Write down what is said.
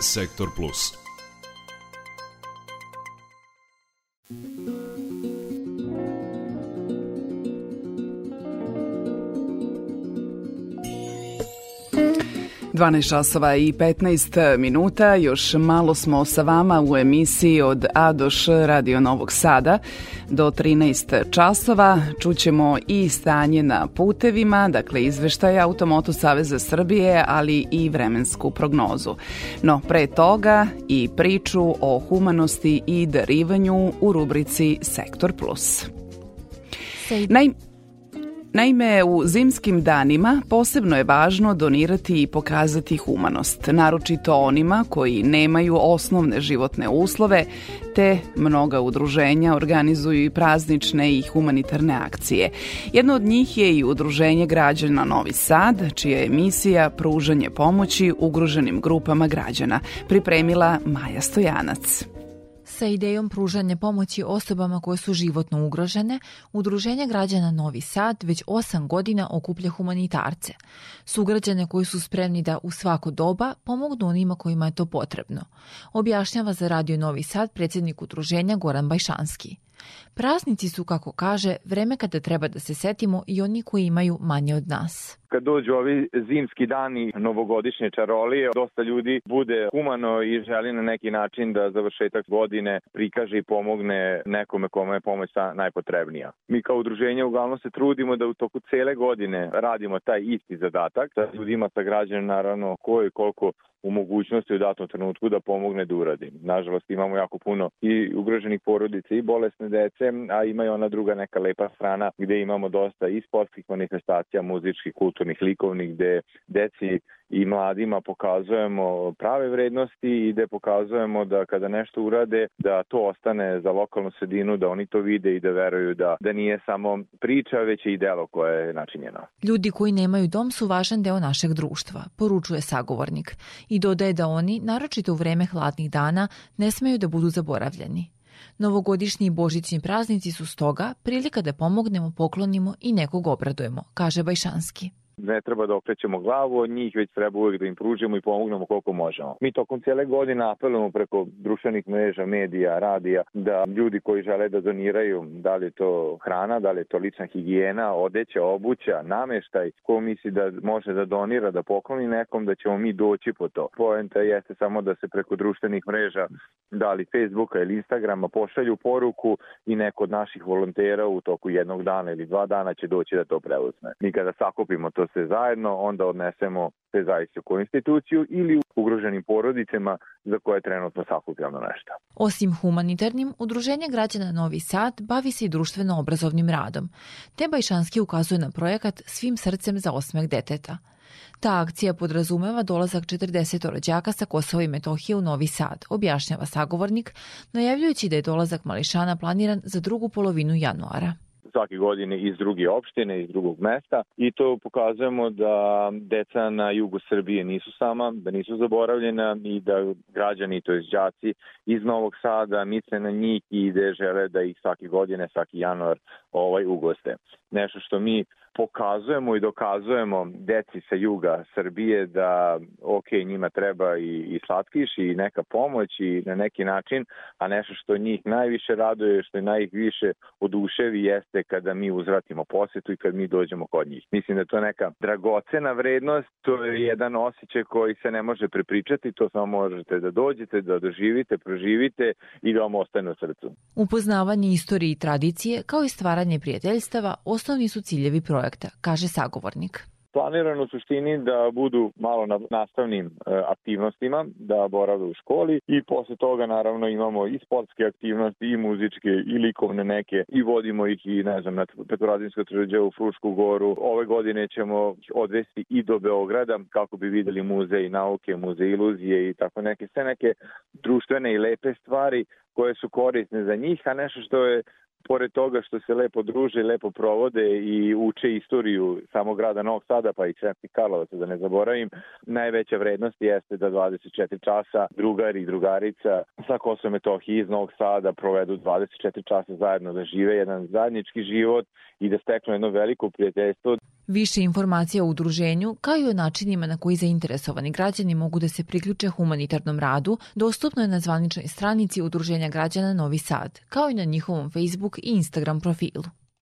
Sektor Plus. Dvanaest časova i 15 minuta, još malo smo sa vama u emisiji od A do Š Radio Novog Sada. Do 13 časova čućemo i stanje na putevima, dakle izveštaje Automoto Saveza Srbije, ali i vremensku prognozu. No pre toga i priču o humanosti i darivanju u rubrici Sektor Plus. Naj, Naime, u zimskim danima posebno je važno donirati i pokazati humanost, naročito onima koji nemaju osnovne životne uslove, te mnoga udruženja organizuju i praznične i humanitarne akcije. Jedno od njih je i Udruženje građana Novi Sad, čija je misija pružanje pomoći ugroženim grupama građana, pripremila Maja Stojanac. Sa idejom pružanja pomoći osobama koje su životno ugrožene, Udruženje građana Novi Sad već osam godina okuplja humanitarce, sugrađane koji su spremni da u svako doba pomognu onima kojima je to potrebno, objašnjava za Radio Novi Sad predsjednik udruženja Goran Bajšanski. Praznici su, kako kaže, vreme kada treba da se setimo i oni koji imaju manje od nas. Kad dođu ovi zimski dani novogodišnje čarolije, dosta ljudi bude humano i želi na neki način da završetak godine prikaže i pomogne nekome kome je pomoć najpotrebnija. Mi kao udruženje uglavnom se trudimo da u toku cele godine radimo taj isti zadatak, sa ljudima, sa građanima, naravno, ko i koliko u mogućnosti u datom trenutku da pomogne da uradi. Nažalost imamo jako puno i ugroženih porodica i bolesne dece, a ima i ona druga neka lepa strana gde imamo dosta i sportskih manifestacija, muzičkih, kulturnih, likovnih, gde deci i mladima pokazujemo prave vrednosti i da pokazujemo da kada nešto urade, da to ostane za lokalnu sredinu, da oni to vide i da veruju da, da nije samo priča, već i delo koje je načinjeno. Ljudi koji nemaju dom su važan deo našeg društva, poručuje sagovornik i dodaje da oni, naročito u vreme hladnih dana, ne smeju da budu zaboravljeni. Novogodišnji i božićni praznici su stoga prilika da pomognemo, poklonimo i nekog obradujemo, kaže Bajšanski ne treba da okrećemo glavu od njih, već treba uvijek da im pružimo i pomognemo koliko možemo. Mi tokom cijele godine apelujemo preko društvenih mreža, medija, radija, da ljudi koji žele da doniraju, da li je to hrana, da li je to lična higijena, odeća, obuća, nameštaj, ko misli da može da donira, da pokloni nekom, da ćemo mi doći po to. Poenta jeste samo da se preko društvenih mreža, da li Facebooka ili Instagrama, pošalju poruku i neko od naših volontera u toku jednog dana ili dva dana će doći da to preuzme. Mi kada sakupimo to sve zajedno, onda odnesemo te zaiste u instituciju ili ugroženim porodicama za koje trenutno sakupljamo nešto. Osim humanitarnim, Udruženje građana Novi Sad bavi se i društveno-obrazovnim radom. Te Bajšanski ukazuje na projekat Svim srcem za osmeh deteta. Ta akcija podrazumeva dolazak 40 rođaka sa Kosova i Metohije u Novi Sad, objašnjava sagovornik, najavljujući da je dolazak mališana planiran za drugu polovinu januara svake godine iz druge opštine, iz drugog mesta i to pokazujemo da deca na jugu Srbije nisu sama, da nisu zaboravljena i da građani, to je đaci iz Novog Sada misle na njih i da žele da ih svake godine, svaki januar ovaj ugoste. Nešto što mi pokazujemo i dokazujemo deci sa juga Srbije da ok, njima treba i, i slatkiš i neka pomoć i na neki način, a nešto što njih najviše raduje, što najviše oduševi jeste kada mi uzvratimo posetu i kad mi dođemo kod njih. Mislim da to je neka dragocena vrednost, to je jedan osjećaj koji se ne može prepričati, to samo možete da dođete, da doživite, proživite i da vam ostane u srcu. Upoznavanje istorije i tradicije, kao i stvaranje prijateljstava, osnovni su ciljevi projekta projekta, kaže sagovornik planirano u suštini da budu malo na nastavnim e, aktivnostima, da borave u školi i posle toga naravno imamo i sportske aktivnosti i muzičke i likovne neke i vodimo ih i ne znam na Petrovazinsko trđe u Frušku goru. Ove godine ćemo odvesti i do Beograda kako bi videli muzej nauke, muzej iluzije i tako neke sve neke društvene i lepe stvari koje su korisne za njih, a nešto što je pored toga što se lepo druže, lepo provode i uče istoriju samog grada Novog Sada, pa i Sremskih Karlovaca, da ne zaboravim, najveća vrednost jeste da 24 časa drugar i drugarica sa Kosovo Metohije iz Novog Sada provedu 24 časa zajedno da žive jedan zajednički život i da steknu jedno veliko prijateljstvo. Više informacija o udruženju, kao i o načinima na koji zainteresovani građani mogu da se priključe humanitarnom radu, dostupno je na zvaničnoj stranici Udruženja građana Novi Sad, kao i na njihovom Facebook i Instagram profilu.